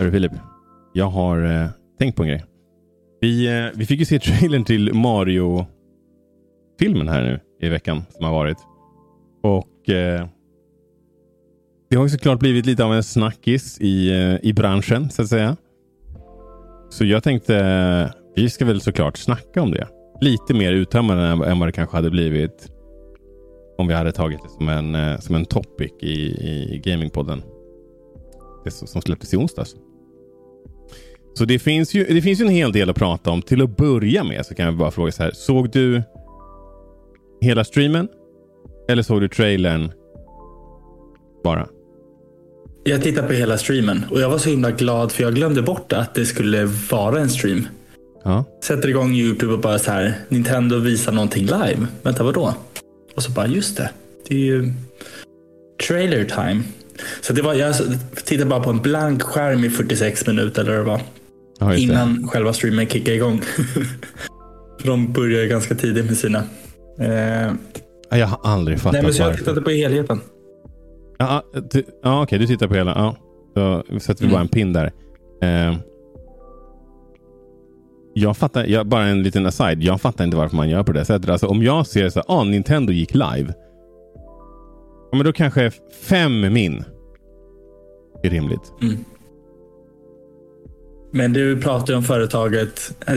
Hörru Filip, jag har eh, tänkt på en grej. Vi, eh, vi fick ju se trailern till Mario-filmen här nu i veckan som har varit. Och eh, det har ju såklart blivit lite av en snackis i, eh, i branschen så att säga. Så jag tänkte, eh, vi ska väl såklart snacka om det. Lite mer uttömmande än, än vad det kanske hade blivit om vi hade tagit det som en, eh, som en topic i, i Gamingpodden. Det som släpptes i onsdags. Så det finns, ju, det finns ju en hel del att prata om. Till att börja med så kan jag bara fråga så här. Såg du hela streamen? Eller såg du trailern bara? Jag tittade på hela streamen och jag var så himla glad för jag glömde bort att det skulle vara en stream. Ja. Sätter igång YouTube och bara så här. Nintendo visar någonting live. Vänta, vadå? Och så bara, just det. Det är ju trailer time. Så det var, jag tittade bara på en blank skärm i 46 minuter eller vad det var. Ja. Innan själva streamen kickade igång. för de börjar ganska tidigt med sina. Eh, Ja, Jag har aldrig fattat nej, men så jag tittade på helheten. Ja, ja okej, du tittar på hela. Ja. Då sätter vi Mm. bara en pin där. Eh, jag fattar, jag, bara en liten aside. Jag fattar inte varför man gör på det sättet. Alltså, om jag ser så här, ah, Nintendo gick live. Ja, men då kanske fem min är rimligt. Men du pratar ju om företaget. eh,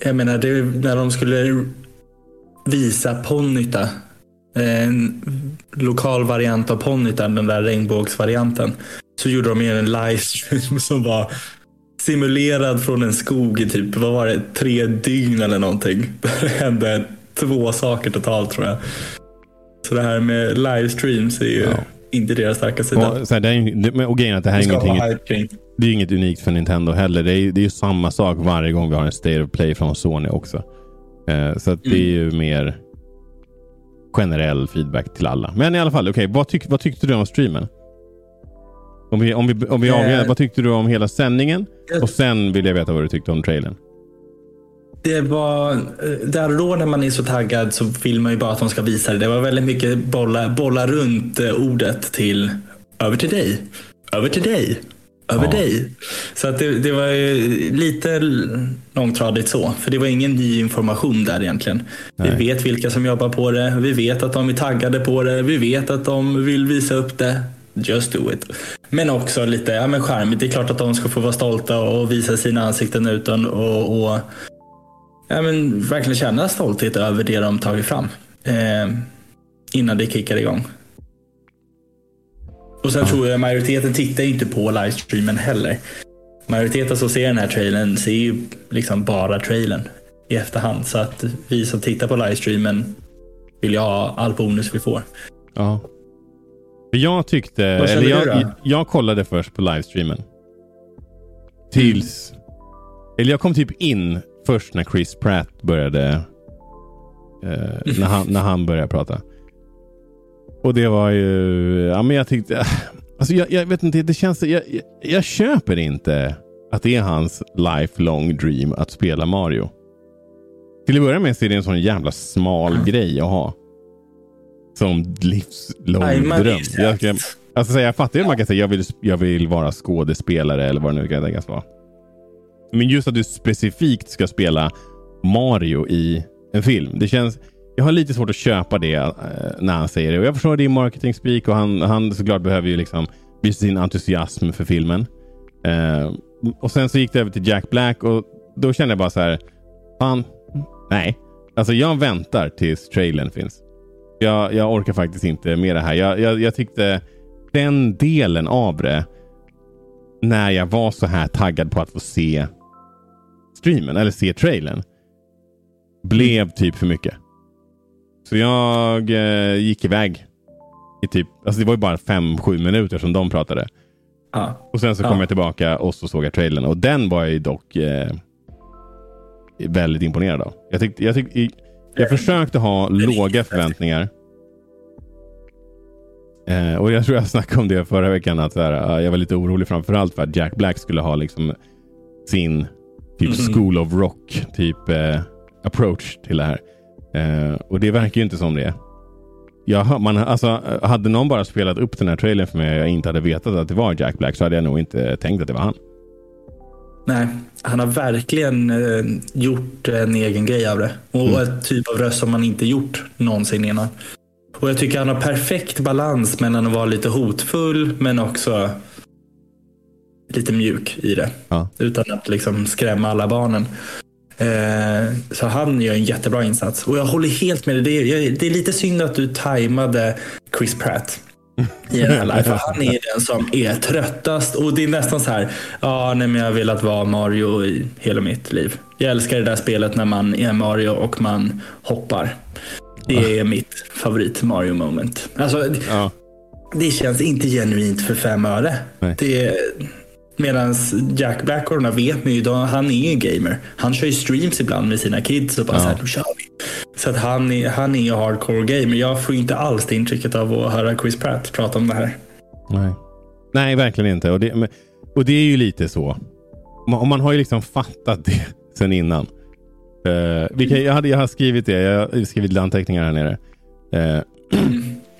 Jag menar, det är när de skulle visa Ponyta. En lokal variant av Ponyta, den där regnbågsvarianten. Så gjorde de ju en livestream som var simulerad från en skog i typ, vad var det, tre dygn eller någonting. Det hände två saker totalt tror jag. Så det här med livestreams är ju Ja. inte deras starka sida. Och, så här, det är, och grejen att det här är ingenting. Det är inget unikt för Nintendo heller. Det är, det är ju samma sak varje gång vi har en State of Play från Sony också. Eh, så att det är ju mer generell feedback till alla. Men i alla fall, okej, vad, tyck, vad tyckte du om streamen? Om vi, om vi, om vi Eh. avgör, vad tyckte du om hela sändningen? Och sen vill jag veta vad du tyckte om trailern. Det var, eh, där och då när man är så taggad så vill man ju bara att de ska visa det. Det var väldigt mycket bolla, bolla runt eh, ordet till över till dig, över till dig, över Ja. dig. Så att det, det var ju lite långtradigt så. För det var ingen ny information där egentligen. Nej. Vi vet vilka som jobbar på det. Vi vet att de är taggade på det. Vi vet att de vill visa upp det. Just do it. Men också lite ja, men charmigt. Det är klart att de ska få vara stolta och visa sina ansikten utan och, och ja, men verkligen känna stolthet över det de tagit fram. Eh, innan det kickar igång. Och sen tror jag majoriteten tittar inte på livestreamen heller. Majoriteten som ser den här trailern ser ju liksom bara trailern i efterhand. Så att vi som tittar på livestreamen vill ju ha all bonus vi får. Ja. Jag tyckte, Vad eller jag, då? jag kollade först på livestreamen. Tills, eller jag kom typ in först när Chris Pratt började, eh, när, han, när han började prata. Och det var ju, ja men jag tyckte, alltså jag, jag vet inte, det känns, jag, jag, jag köper inte att det är hans lifelong dream att spela Mario. Till att börja med så är det en sån jävla smal grej att ha. Som livslång man dröm. Jag, ska, alltså, så jag fattar ju att man kan säga jag vill, jag vill vara skådespelare eller vad det nu kan tänkas vara. Men just att du specifikt ska spela Mario i en film. Det känns, jag har lite svårt att köpa det eh, när han säger det. Och jag förstår det i marketing speak och han, han såklart behöver ju liksom visa sin entusiasm för filmen. Eh, och sen så gick det över till Jack Black och då kände jag bara så här. Fan, nej. Alltså jag väntar tills trailern finns. Jag, jag orkar faktiskt inte med det här. Jag, jag, jag tyckte den delen av det, när jag var så här taggad på att få se streamen eller se trailern, blev typ för mycket. Så jag eh, gick iväg. I typ, alltså det var ju bara fem sju minuter som de pratade. Ja. Och sen så kom Ja. jag tillbaka och så såg jag trailern. Och den var jag ju dock eh, väldigt imponerad av. Jag, tyckte, jag, tyckte, jag försökte ha låga förväntningar. Eh, och jag tror jag snackade om det förra veckan. Att så här, eh, jag var lite orolig framförallt för att Jack Black skulle ha liksom sin typ Mhm. School of Rock typ eh, approach till det här. Eh, och det verkar ju inte som det. Jag, man, alltså, hade någon bara spelat upp den här trailern för mig och jag inte hade vetat att det var Jack Black så hade jag nog inte tänkt att det var han. Nej, han har verkligen eh, gjort en egen grej av det. Och mm. ett typ av röst som man inte gjort någonsin innan. Och jag tycker han har perfekt balans mellan att vara lite hotfull men också lite mjuk i det. Ja. Utan att liksom skrämma alla barnen. Eh, så han gör en jättebra insats. Och jag håller helt med dig. Det är, lite synd att du tajmade Chris Pratt i den här live. För han är den som är tröttast. Och det är nästan så här. Ja, nej, men jag har velat vara Mario i hela mitt liv. Jag älskar det där spelet när man är Mario och man hoppar. Det är mitt favorit Mario moment. Alltså, ja. Det känns inte genuint för fem öre. Det Medan Jack Blackhorn vet man ju, han är en gamer. Han kör ju streams ibland med sina kids och bara ja. så här, nu kör vi. Så att han är, han är hardcore gamer. Jag får inte alls det intrycket av att höra Chris Pratt prata om det här. Nej, Nej verkligen inte. Och det, och det är ju lite så. Och man har ju liksom fattat det sen innan. Uh, vilka, jag, hade, jag har skrivit det. Jag har skrivit anteckningar här nere. Uh,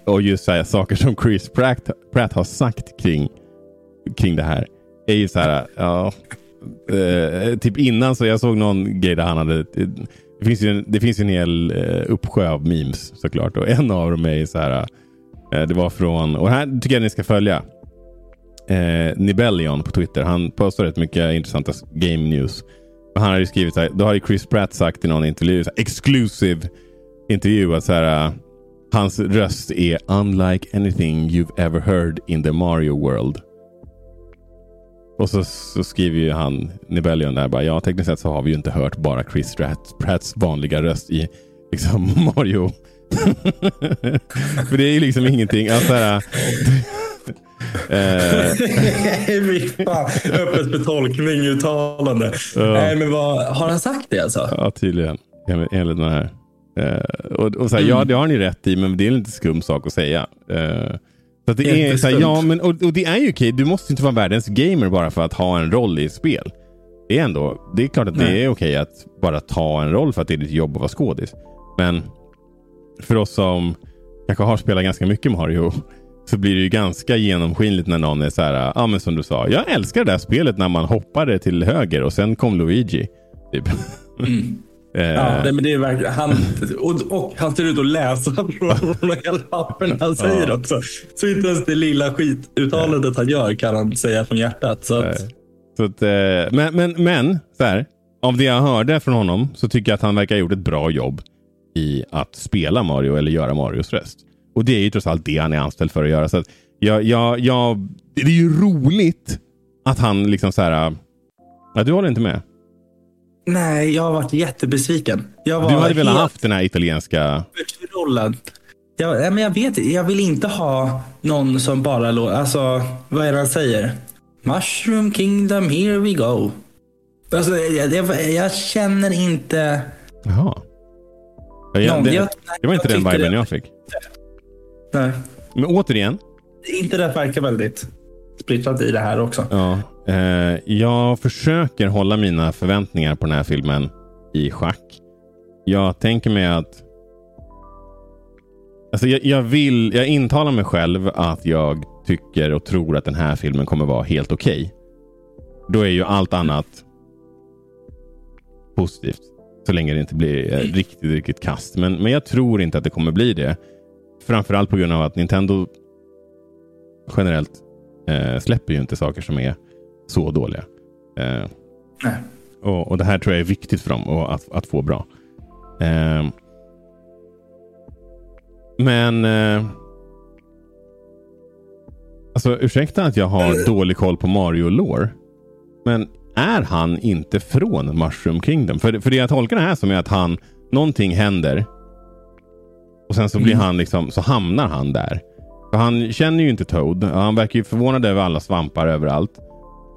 och just så här, saker som Chris Pratt, Pratt har sagt kring, kring det här är ju så här, ja. Eh, typ innan så jag såg någon grej där han hade, det finns ju en, det finns en hel eh, uppsjö av memes såklart. Och en av dem är så här, eh, det var från, och här tycker jag ni ska följa. Eh, Nibellion på Twitter. Han postar rätt mycket intressanta game news. Och han har ju skrivit så här, då har ju Chris Pratt sagt i någon intervju, så här, exclusive intervju, att så här, uh, hans röst är unlike anything you've ever heard in the Mario world. Och så, så skriver ju han, Nibelion där bara, ja tekniskt sett så har vi ju inte hört bara Chris Pratts vanliga röst i liksom Mario. För det är ju liksom ingenting. Alltså, här, eh. Öppet för tolkning, uttalande. Nej, men vad, har han sagt det alltså? Ja, tydligen. Enligt den här. Uh, och, och så här, mm. Ja, det har ni rätt i, men det är en lite skum sak att säga. Uh, så det är så här, ja, men, och, och, det är ju okej. Du måste inte vara världens gamer bara för att ha en roll i ett spel. Det är ändå, det är klart att Nej. det är okej att bara ta en roll för att det är ditt jobb att vara skådis. Men för oss som kanske har spelat ganska mycket Mario så blir det ju ganska genomskinligt när någon är så här, ja men som du sa, jag älskar det där spelet när man hoppade till höger och sen kom Luigi. Typ. Mm. Ja, eh. det, men det är verkligen, han, och, och han ser ut att läsa från hela papperna han säger också. Så inte ens det lilla skituttalandet han gör kan han säga från hjärtat. Så att... Så att, eh, men men, men så här, av det jag hörde från honom så tycker jag att han verkar ha gjort ett bra jobb i att spela Mario eller göra Marios röst. Och det är ju trots allt det han är anställd för att göra. Så att jag, jag, jag, det är ju roligt att han liksom så här. Ja, du håller inte med? Nej, jag har varit jättebesviken. Jag var du hade velat haft den här italienska... Rollen. Jag, men jag vet Jag vill inte ha någon som bara låter... Alltså, vad är det han säger? Mushroom Kingdom, here we go. Alltså, jag, jag, jag känner inte... Jaha. Jag, någon, det, jag, det var inte den viben jag fick. Nej. Men återigen. Inte det verkar väldigt splittrat i det här också. Ja, jag försöker hålla mina förväntningar på den här filmen i schack. Jag tänker mig att Alltså jag, jag, vill, jag intalar mig själv att jag tycker och tror att den här filmen kommer vara helt okej. Okay. Då är ju allt annat positivt. Så länge det inte blir eh, riktigt, riktigt kast. Men, men jag tror inte att det kommer bli det. Framförallt på grund av att Nintendo generellt eh, släpper ju inte saker som är så dåliga. Eh, och, och, Det här tror jag är viktigt för dem och att, att få bra. Eh, men eh, Alltså ursäkta att jag har dålig koll på Mario Lore. Men är han inte från Mushroom Kingdom? För, för det jag tolkar det här som är att han, någonting händer. Och sen så blir mm. han liksom, så hamnar han där. För han känner ju inte Toad. Han verkar ju förvånad över alla svampar överallt.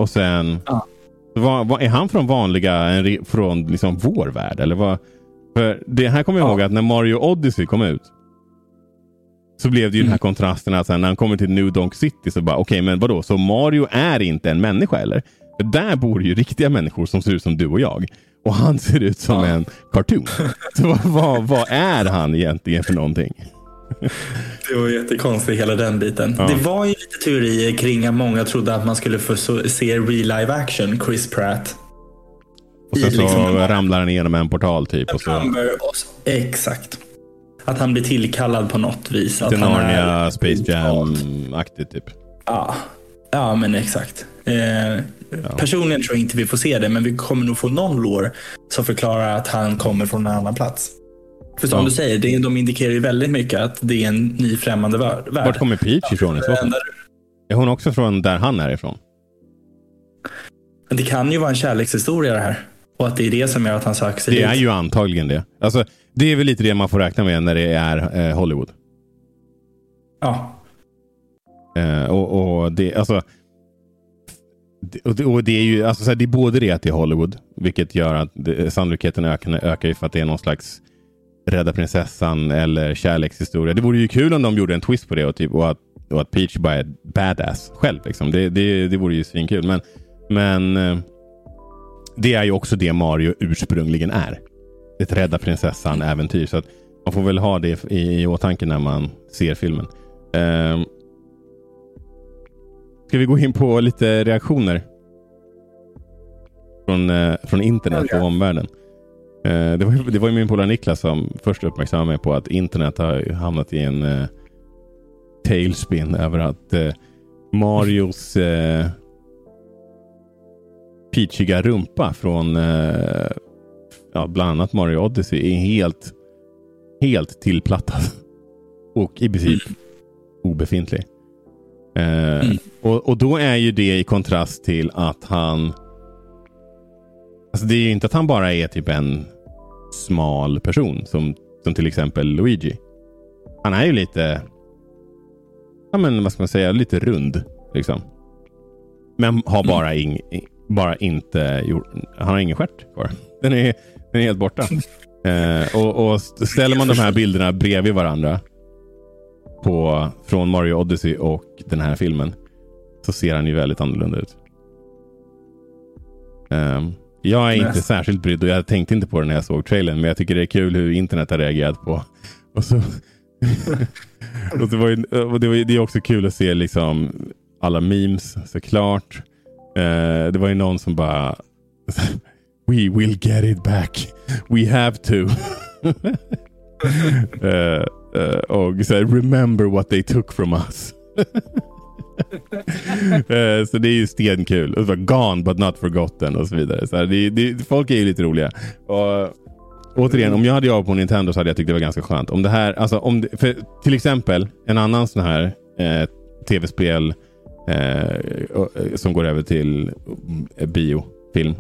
Och sen... Ja. Vad, vad, är han från vanliga, från liksom vår värld? Eller vad? För det här kommer jag ja. ihåg att när Mario Odyssey kom ut. Så blev det ju mm. den här mm. kontrasten att när han kommer till New Donk City så bara okej okay, men vadå så Mario är inte en människa eller? För där bor ju riktiga människor som ser ut som du och jag. Och han ser ut som ja. en cartoon. Så vad, vad, vad är han egentligen för någonting? Det var jättekonstigt hela den biten. Ja. Det var ju lite teorier kring att många trodde att man skulle få se real live action Chris Pratt Och sen I så liksom- ramlar han igenom en portal typ. Och så Exakt. Att han blir tillkallad på något vis. Lite är- Narnia, Space Jam-aktigt typ. Ja, ja men exakt. Eh, Personligen tror jag inte vi får se det, men vi kommer nog få någon lore som förklarar att han kommer från en annan plats. För som Ja. du säger, det, de indikerar ju väldigt mycket att det är en ny främmande värld. Vart kommer Peach ifrån i så fall? Är hon också från där han är ifrån? Men det kan ju vara en kärlekshistoria det här. Och att det är det som gör att han söker sig Det är dit. ju antagligen det. Alltså, det är väl lite det man får räkna med när det är eh, Hollywood. Ja, Eh, och, och det, alltså, och det, och det är ju alltså, så här, det är både det att det är Hollywood, vilket gör att det, sannolikheten ökar, ökar för att det är någon slags Rädda prinsessan eller kärlekshistoria. Det vore ju kul om de gjorde en twist på det och, typ, och, att, och att Peach bara är badass själv. Liksom. Det, det, det vore ju svinkul. Men, men eh, det är ju också det Mario ursprungligen är. Ett Rädda prinsessan-äventyr. Så att man får väl ha det i, i åtanke när man ser filmen. Ehm, Ska vi gå in på lite reaktioner? Från, eh, från internet och omvärlden. Eh, det, var, det var ju min polare Niklas som först uppmärksammade mig på att internet har hamnat i en eh, tailspin över att eh, Marios eh, peachiga rumpa från eh, ja, bland annat Mario Odyssey är helt, helt tillplattad. Och i princip obefintlig. Eh, och, och då är ju det i kontrast till att han... Alltså det är ju inte att han bara är typ en smal person som, som till exempel Luigi. Han är ju lite... Ja men vad ska man säga? Lite rund. Liksom. Men har bara, ing, bara inte gjort... Han har ingen stjärt kvar. Den är, den är helt borta. Eh, och, och ställer man de här bilderna bredvid varandra på, från Mario Odyssey och den här filmen så ser han ju väldigt annorlunda ut. Ehm, jag är inte särskilt brydd och jag tänkte inte på det när jag såg trailern men jag tycker det är kul hur internet har reagerat på. Och så, och det, var ju, och det, var, ju- det är också kul att se liksom alla memes såklart. Eh, det var ju någon som bara We will get it back. We have to. Eh, eh, och så här, remember what they took from us. Eh, så det är ju stenkul. Och så bara, Gone but not forgotten och så vidare. Så här, det, det, folk är ju lite roliga. Och, återigen, om jag hade jobbat på Nintendo så hade jag tyckt det var ganska skönt. Om det här, alltså, om det, för, till exempel en annan sån här eh, tv-spel eh, eh, som går över till eh, biofilm.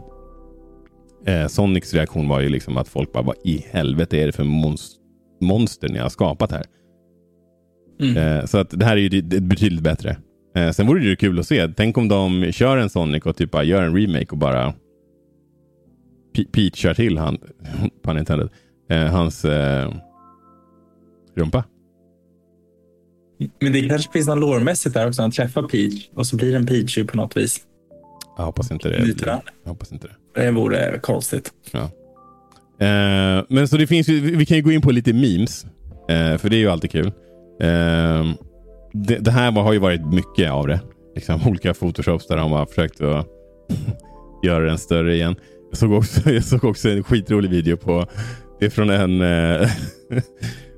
Eh, Sonics reaktion var ju liksom att folk bara, vad i helvete är det för mons- monster ni har skapat här? Mm. Så att det här är ju betydligt bättre. Eh, sen vore det ju kul att se. Tänk om de kör en Sonic och typ bara gör en remake och bara Pe- Peachar till han, pun intended, eh, hans eh, rumpa. Men det kanske finns något lårmässigt där också. Han träffar Peach och så blir den Peachy på något vis. Jag hoppas inte det. Jag hoppas inte det. Det vore konstigt. Ja. Eh, men så det finns ju, vi kan ju gå in på lite memes. Eh, för det är ju alltid kul. Det, det här har ju varit mycket av det. Liksom, olika photoshops där de har försökt att göra den större igen. Jag såg, också, jag såg också en skitrolig video på Det är från en eh,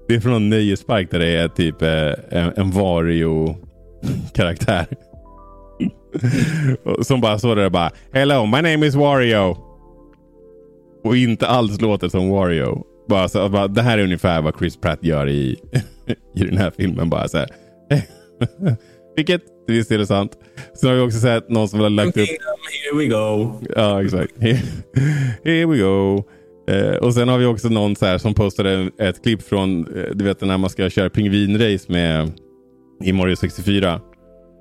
Det är från en nöjespark där det är typ eh, en, en Wario-karaktär. Som bara står där och bara Hello, my name is Wario. Och inte alls låter som Wario. Bara så, bara, det här är ungefär vad Chris Pratt gör i, i den här filmen. Bara så här. Vilket, visst är det sant. Sen har vi också sett någon som har lagt upp Here we go. Ja, exakt. Here, here we go. Eh, och sen har vi också någon så här som postade ett klipp från, eh, du vet när man ska köra pingvinrace med i Mario 64.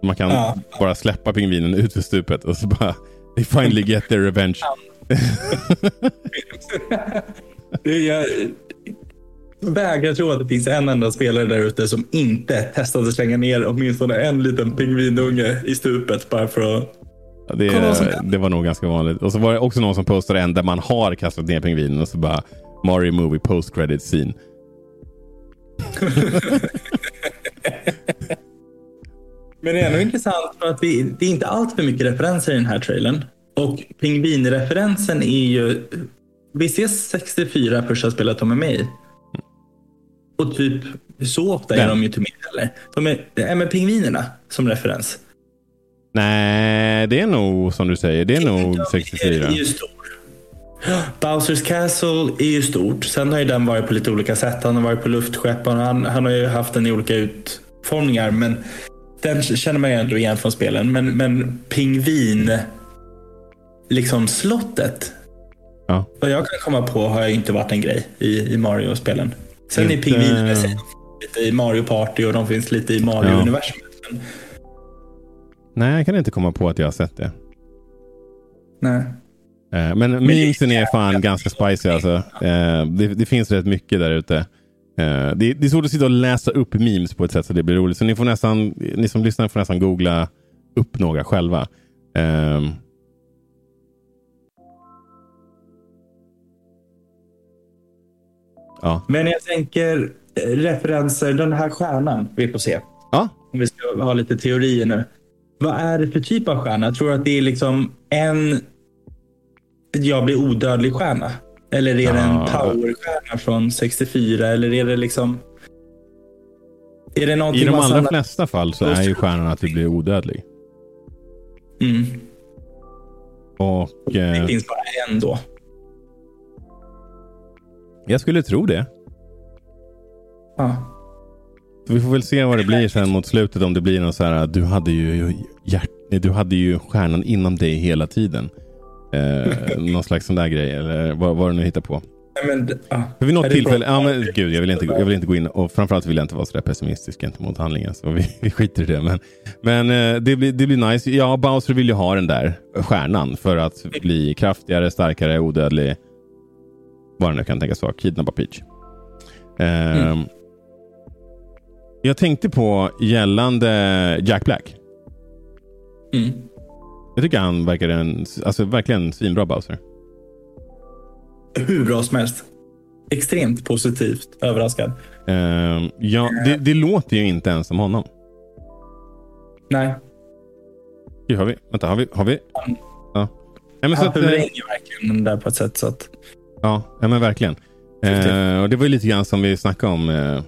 Man kan Ja. bara släppa pingvinen ut för stupet och så bara they finally get their revenge. Jag vägrar tro att det finns en enda spelare där ute som inte testade att slänga ner åtminstone en liten pingvinunge i stupet bara för att... Det, det var nog ganska vanligt. Och så var det också någon som postade en där man har kastat ner pingvinen och så bara Mario Movie post credit scene. Men det är ändå intressant för att vi, det är inte allt för mycket referenser i den här trailern. Och pingvinreferensen är ju... Visst är 64 första spelet de är med i? Och typ så ofta är Den. de ju inte med heller. De är, är med pingvinerna som referens. Nej, det är nog som du säger. Det är nog Är 64. ju stor. Bowsers Castle är ju stort. Sen har ju den varit på lite olika sätt. Han har varit på luftskepp. och Han, han har ju haft den i olika utformningar. Men den känner man ju ändå igen från spelen. Men, men pingvin, liksom slottet. Ja. Vad jag kan komma på har ju inte varit en grej i, i Mario-spelen. Sen är Inte- pingvinerna lite i Mario Party och de finns lite i Mario-universumet. Men- Nej, jag kan inte komma på att jag har sett det. Nej. Eh, Men memesen är fan ganska spicy alltså. Eh, Det, det finns rätt mycket där ute. Eh, Det, det är svårt att sitta och läsa upp memes på ett sätt så det blir roligt. Så ni, får nästan, ni som lyssnar får nästan googla upp några själva. Ja. Men jag tänker eh, referenser, den här stjärnan vi får se. ja, Om vi ska ha lite teorier nu. Vad är det för typ av stjärna? Tror du att det är liksom en jag blir odödlig stjärna? Eller är det en powerstjärna från 64? Eller är det liksom... Är det I de allra flesta fall så är ju stjärnan att du blir odödlig. Mm. Och Det eh, finns bara en då. Jag skulle tro det. Ja. Så vi får väl se vad det blir sen mot slutet. Om det blir någon så här, du hade ju, hjärt, du hade ju stjärnan inom dig hela tiden. Eh, någon slags sån där grej. Eller vad, vad du nu hittar på. Nej, Men, ja. För vid något tillfälle, ja men gud jag vill inte, jag vill inte gå in och framförallt vill jag inte vara så där pessimistisk gentemot handlingen. Så vi, vi skiter i det. Men, men eh, det, blir, det blir nice. Ja, Bowser vill ju ha den där stjärnan för att bli kraftigare, starkare, odödlig. Vad det nu kan tänkas vara. Kidnappa Peach. Eh, Jag tänkte på gällande Jack Black. Mm. Jag tycker han verkar en, alltså verkligen svinbra Bowser. Hur bra som helst. Extremt positivt överraskad. Eh, ja, det, det låter ju inte ens som honom. Nej, Gud, har vi? Vänta, har vi? Har vi? Ja. Nej, men så han att, eh, förvränger verkligen den där på ett sätt så att... ja, ja, men verkligen. Eh, och det var ju lite grann som vi snackade om eh,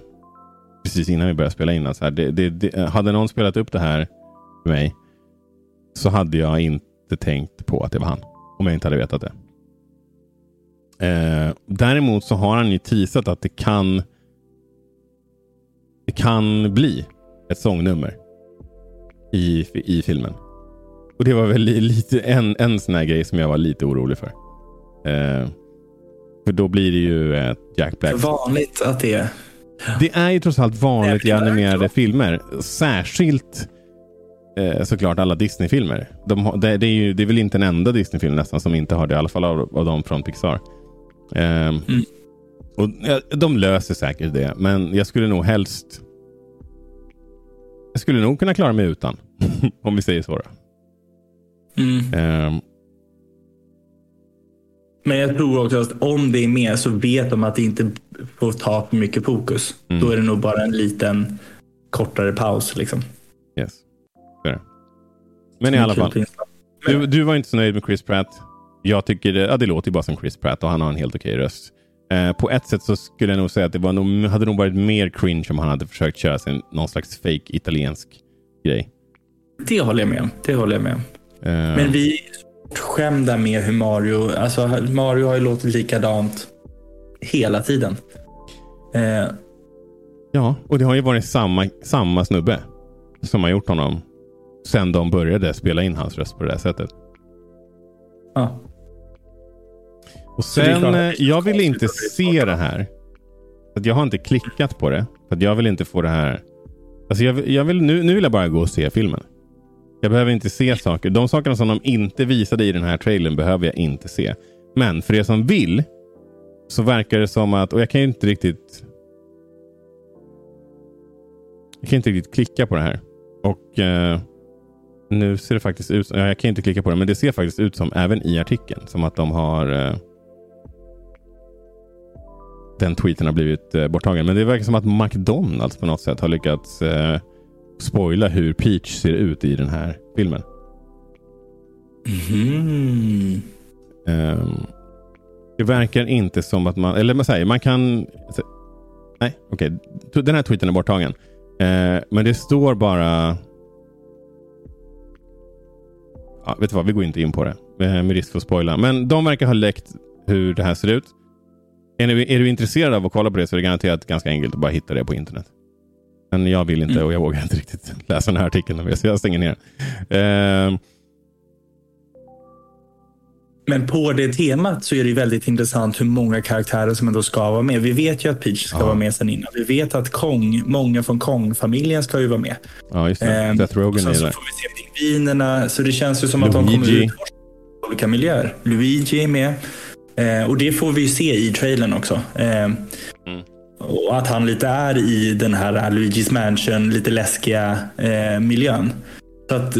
precis innan vi började spela in. Alltså här, det, det, det, hade någon spelat upp det här för mig så hade jag inte tänkt på att det var han. Om jag inte hade vetat det. Eh, däremot så har han ju teasat att det kan det kan bli ett sångnummer i, i filmen. Och det var väl li- lite en, en sån här grej som jag var lite orolig för. Eh, för då blir det ju ett Jack Black. Vanligt att det är... Det är ju trots allt vanligt i animerade filmer. Särskilt eh, såklart alla Disney-filmer. De det, det, är ju, det är väl inte en enda Disney-film nästan som inte har det. I alla fall av, av dem från Pixar. Ehm, och, ja, de löser säkert det. Men jag skulle nog helst... Jag skulle nog kunna klara mig utan. om vi säger så. Mm. Ehm, Men jag tror också att om det är med så vet de att det inte får ta för mycket fokus. Mm. Då är det nog bara en liten kortare paus. Liksom. yes. Det. Men i alla fall. Du, du var inte så nöjd med Chris Pratt. Jag tycker det, ja, det låter ju bara som Chris Pratt och han har en helt okej röst. Eh, på ett sätt så skulle jag nog säga att det var nog, hade nog varit mer cringe om han hade försökt köra sin, någon slags fake italiensk grej. Det håller jag med om. Det håller jag med om. Eh, Men vi är skämda med hur Mario... Alltså Mario har ju låtit likadant hela tiden. Eh, Ja, och det har ju varit samma, samma snubbe som har gjort honom sen de började spela in hans röst på det där sättet. ja. Och sen, eh, jag vill inte se det här. Jag har inte klickat på det. För jag vill inte få det här. Alltså jag, jag vill, nu, nu vill jag bara gå och se filmen. Jag behöver inte se saker. De sakerna som de inte visade i den här trailern behöver jag inte se. Men för er som vill så verkar det som att, och jag kan ju inte riktigt jag kan inte riktigt klicka på det här. Och eh, nu ser det faktiskt ut ja, Jag kan inte klicka på det, men det ser faktiskt ut som, även i artikeln, som att de har eh, den tweeten har blivit eh, borttagen. Men det verkar som att McDonalds på något sätt har lyckats eh, spoila hur Peach ser ut i den här filmen. Mm. Um, det verkar inte som att man, eller man säger, man kan... Nej, okej. Okay. Den här tweeten är borttagen. Uh, men det står bara... Ja, vet du vad, vi går inte in på det. Med risk för att spoila. Men de verkar ha läckt hur det här ser ut. Är, ni, är du intresserad av att kolla på det så är det garanterat ganska enkelt att bara hitta det på internet. Men jag vill inte och jag vågar inte riktigt läsa den här artikeln. Så jag stänger ner. Uh, men på det temat så är det väldigt intressant hur många karaktärer som ändå ska vara med. Vi vet ju att Peach ska ja. vara med sen innan. Vi vet att Kong, många från Kong-familjen ska ju vara med. Ja, just det. Ehm, Seth Rogen är där. Så får vi se pingvinerna. Så det känns ju som Luigi. att de kommer ut olika miljöer. Luigi är med. Ehm, och det får vi se i trailern också. Ehm, mm. Och att han lite är i den här Luigi's Mansion, lite läskiga eh, miljön. Så att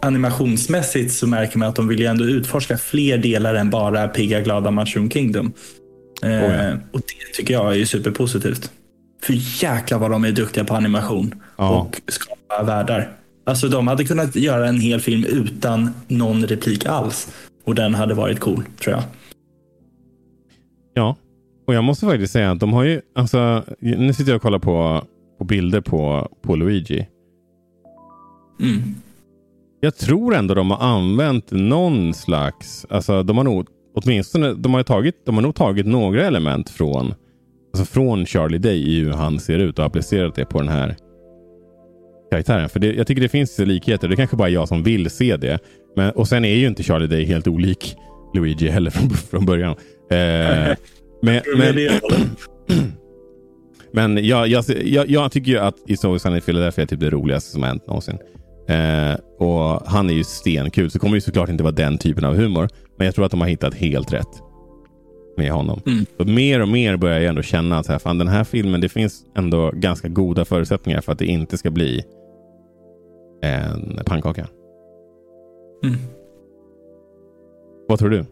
animationsmässigt så märker man att de vill ju ändå utforska fler delar än bara pigga glada Mushroom Kingdom. Oh ja. och det tycker jag är superpositivt. För jäklar vad de är duktiga på animation ja. och skapa världar. Alltså de hade kunnat göra en hel film utan någon replik alls. Och den hade varit cool, tror jag. Ja, och jag måste faktiskt säga att de har ju, alltså, nu sitter jag och kollar på, på bilder på, på Luigi. Mm. Jag tror ändå de har använt någon slags, alltså de har nog åtminstone, de har, tagit, de har nog tagit några element från, alltså från Charlie Day i hur han ser ut och applicerat det på den här karaktären. För det, jag tycker det finns likheter. Det är kanske bara jag som vill se det. Men, och sen är ju inte Charlie Day helt olik Luigi heller från, från början. Eh, men, men, men jag, jag, jag, jag, tycker ju att It's Always Sunny in Philadelphia är typ det roligaste som har hänt någonsin. Eh, och Han är ju stenkul, så kommer ju såklart inte vara den typen av humor. Men jag tror att de har hittat helt rätt med honom. Mm. Så mer och mer börjar jag ändå känna att här, fan, den här filmen, det finns ändå ganska goda förutsättningar för att det inte ska bli en pannkaka. Mm. Vad tror du?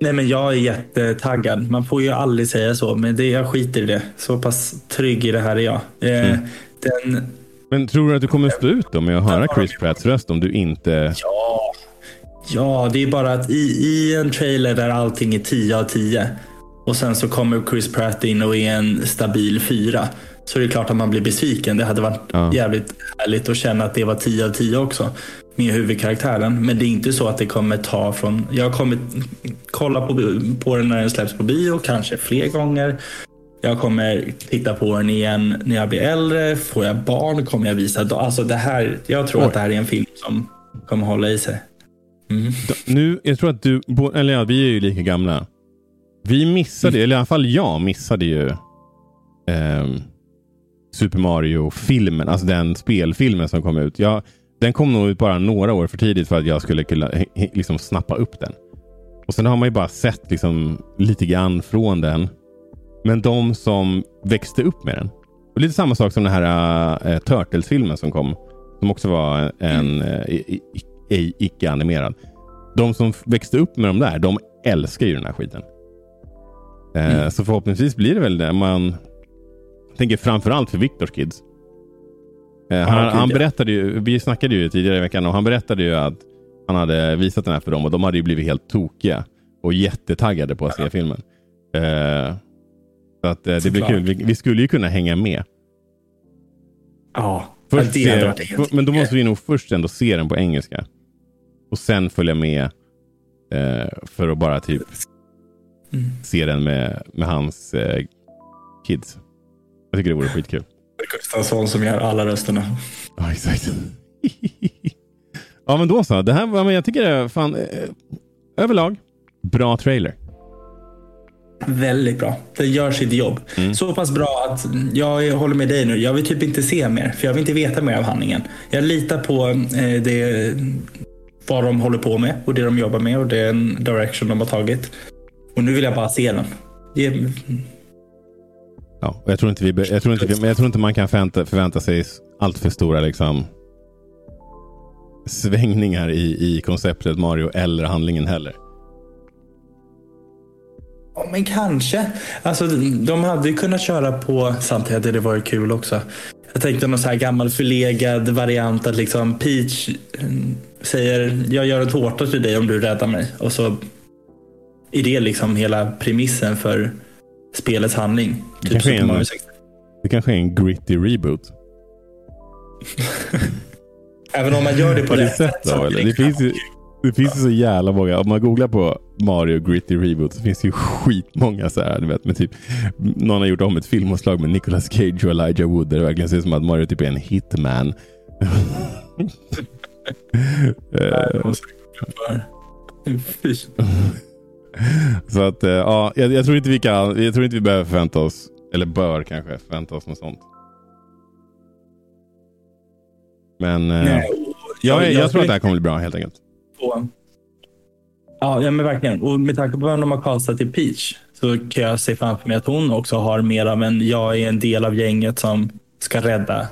Nej, men jag är jättetaggad. Man får ju aldrig säga så, men det, jag skiter i det. Så pass trygg i det här är jag. Eh, mm. Den men tror du att du kommer stå ut då med att höra Chris Pratts röst om du inte... Ja, ja det är bara att i, i en trailer där allting är 10 av 10 och sen så kommer Chris Pratt in och är en stabil 4 så är det klart att man blir besviken. Det hade varit ja. jävligt härligt att känna att det var 10 av 10 också med huvudkaraktären. Men det är inte så att det kommer ta från... Jag kommer kolla på, på den när den släpps på bio, kanske fler gånger. Jag kommer titta på den igen när jag blir äldre. Får jag barn kommer jag visa. Alltså det här, jag tror Oj. att det här är en film som kommer hålla i sig. Mm. Nu, jag tror att du, eller ja, vi är ju lika gamla. Vi missade, mm. eller i alla fall jag missade ju eh, Super Mario-filmen, alltså den spelfilmen som kom ut. Jag, den kom nog ut bara några år för tidigt för att jag skulle kunna liksom, snappa upp den. Och Sen har man ju bara sett liksom, lite grann från den. Men de som växte upp med den. Och lite samma sak som den här äh, Turtles-filmen som kom. Som också var en äh, icke-animerad. De som växte upp med de där, de älskar ju den här skiten. Äh, mm. Så förhoppningsvis blir det väl det. Man tänker framförallt för Victors kids. han, ah, han berättade ju, vi snackade ju tidigare i veckan och han berättade ju att han hade visat den här för dem och de hade ju blivit helt tokiga och jättetaggade på att se filmen. Uh, så att, eh, det blir kul. Vi, vi, skulle ju kunna hänga med. Ja, först det varit helt Men då måste vi nog först ändå se den på engelska. Och sen följa med eh, för att bara typ mm. se den med, med hans eh, kids. Jag tycker det vore skitkul. Gustafsson som gör alla rösterna. Ja, exakt. ja, men då så. Det här, jag tycker det är fan eh, överlag bra trailer. Väldigt bra. Den gör sitt jobb. Mm. Så pass bra att jag håller med dig nu. Jag vill typ inte se mer, för jag vill inte veta mer av handlingen. Jag litar på eh, det, vad de håller på med och det de jobbar med och den direction de har tagit. Och nu vill jag bara se den. Ge... Ja, jag tror inte, vi, jag tror inte, vi, jag tror inte man kan förvänta, förvänta sig allt för stora liksom, svängningar i, i konceptet Mario eller handlingen heller. Ja, men kanske. Alltså, de hade ju kunnat köra på, samtidigt hade det varit kul också. Jag tänkte någon så här gammal förlegad variant att liksom Peach mm, säger jag gör en tårta till dig om du räddar mig. Och så är det liksom hela premissen för spelets handling. Det Typ kanske en- Mario 64. Det kanske är en gritty reboot. Även om man gör det på rätt sätt. då? Eller? Det finns ju det finns ju så jävla många. Om man googlar på Mario Gritty Reboot så finns det ju skitmånga så här. Du vet, med typ, någon har gjort om ett filmomslag med Nicolas Cage och Elijah Wood där det verkligen ser ut som att Mario typ är en hitman. Fy. så att eh, ja, jag, jag, tror inte vi kan, jag tror inte vi behöver förvänta oss, eller bör kanske förvänta oss något sånt. Men eh, Nej, jag, jag, tror skulle att det här kommer bli bra helt enkelt. Ja, ja, men verkligen. Och med tanke på vem de har castat till Peach så kan jag se framför mig att hon också har mer av en jag är en del av gänget som ska rädda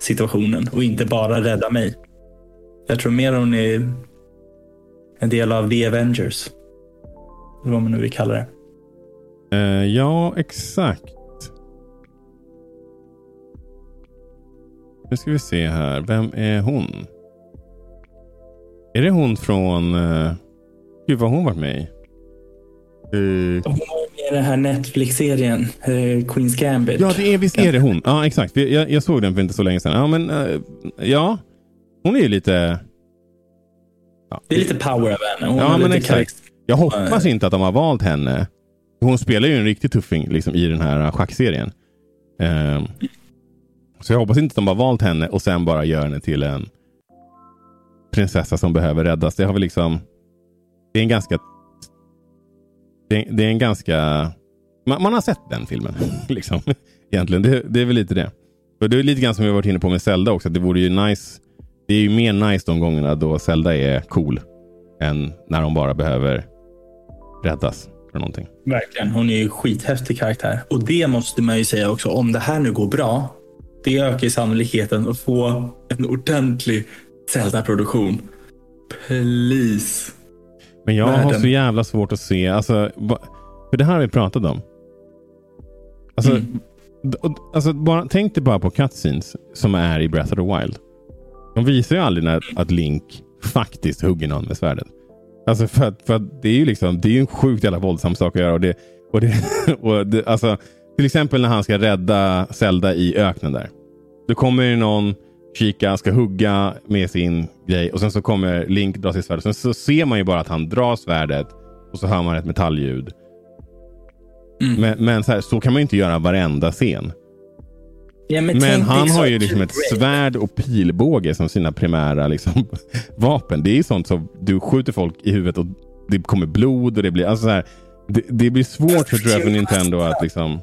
situationen och inte bara rädda mig. Jag tror mer hon är en del av The Avengers. Vad man nu vill kalla det. Eh, ja, exakt. Nu ska vi se här. Vem är hon? Är det hon från... Uh, gud, vad hon varit med i? Eh, Hon var med i den här Netflix-serien eh, Queen's Gambit. ja, det är, visst är det hon. Ja, exakt. Jag, jag såg den för inte så länge sedan. Ja, men eh, ja. Hon är ju lite... Ja, Det är lite power av henne. Hon Ja, men exakt. Jag hoppas inte att de har valt henne. Hon spelar ju en riktig tuffing liksom, i den här schackserien. Ehm, så jag hoppas inte att de har valt henne och sen bara gör henne till en prinsessa som behöver räddas. Det har vi liksom... Det är en ganska... Det är, det är en ganska... Man, man har sett den filmen. liksom, egentligen. Det, det är väl lite det. Och det är lite grann som vi har varit inne på med Zelda också. Det vore ju nice. Det är ju mer nice de gångerna då Zelda är cool. Än när de bara behöver räddas för någonting. Verkligen. Hon är ju skithäftig karaktär. Och det måste man ju säga också. Om det här nu går bra. Det ökar sannolikheten att få en ordentlig Zelda-produktion. Please. Men jag har Världen. så jävla svårt att se. Alltså, för det här har vi pratat om. Alltså, Mm. alltså bara, tänk dig bara på cutscenes som är i Breath of the Wild. De visar ju aldrig när, att Link faktiskt hugger någon med svärdet. Alltså för att, för att det är ju liksom, det är en sjukt jävla våldsam sak att göra. Och det, och det, och det, alltså, till exempel när han ska rädda Zelda i öknen där. Då kommer ju någon kika, ska hugga med sin grej och sen så kommer Link dra sitt svärd. Sen så ser man ju bara att han drar svärdet och så hör man ett metallljud. Mm. Men, men så, här, så kan man ju inte göra varenda scen. Ja, Men tänk han har ju liksom ett svärd och pilbåge som sina primära liksom, vapen. Det är ju sånt som du skjuter folk i huvudet och det kommer blod och det blir... Alltså så här, det, det blir svårt för, tror jag, för Nintendo att liksom...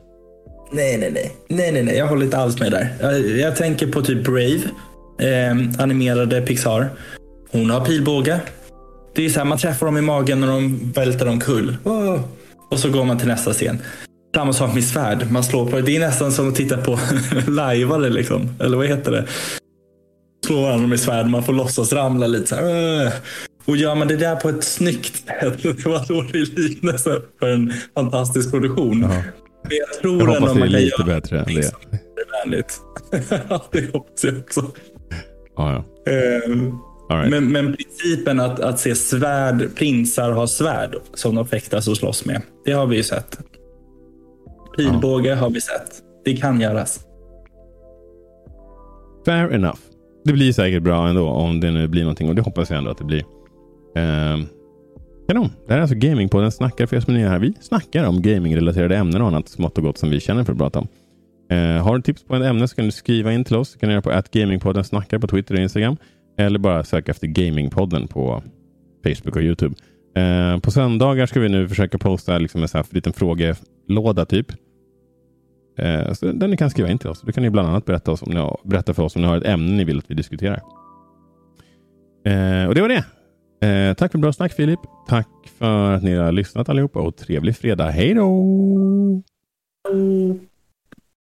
Nej, nej, nej. Nej, nej, nej. Jag håller inte alls med där. Jag, jag tänker på typ Brave. Eh, animerade Pixar. Hon har pilbåge. Det är så här, man träffar dem i magen när de välter omkull. Oh. Och så går man till nästa scen. Samma sak med svärd. Man slår på det. Det är nästan som att titta på lajvare liksom. Eller vad heter det? Slår varandra med svärd. Man får låtsas ramla lite så här. Och gör man det där på ett snyggt sätt. Det var dålig liknelse för en fantastisk produktion. Jaha. Men jag tror Jag hoppas det är lite bättre än det. som är vänligt. Ja, det hoppas jag också. Ja, ja. All right. Men, men principen att, att se svärd, prinsar ha svärd som de fäktas och slåss med. Det har vi ju sett. Pilbåge har vi sett. Det kan göras. Fair enough. Det blir säkert bra ändå om det nu blir någonting och det hoppas jag ändå att det blir. Ehm, Kanon. Det här är alltså Gamingpodden snackar för er som är nya här. Vi snackar om gamingrelaterade ämnen och annat smått och gott som vi känner för att prata om. Eh, har du tips på ett ämne så kan du skriva in till oss. Det kan du göra på att Gamingpodden snackar på Twitter och Instagram. Eller bara söka efter Gamingpodden på Facebook och Youtube. Eh, på söndagar ska vi nu försöka posta liksom en sån här liten låda typ. Eh, så där ni kan skriva in till oss. Då kan ni bland annat berätta, oss om ni har, berätta för oss om ni har ett ämne ni vill att vi diskuterar. Eh, och det var det. Eh, tack för bra snack Filip. Tack för att ni har lyssnat allihopa och trevlig fredag. Hej då!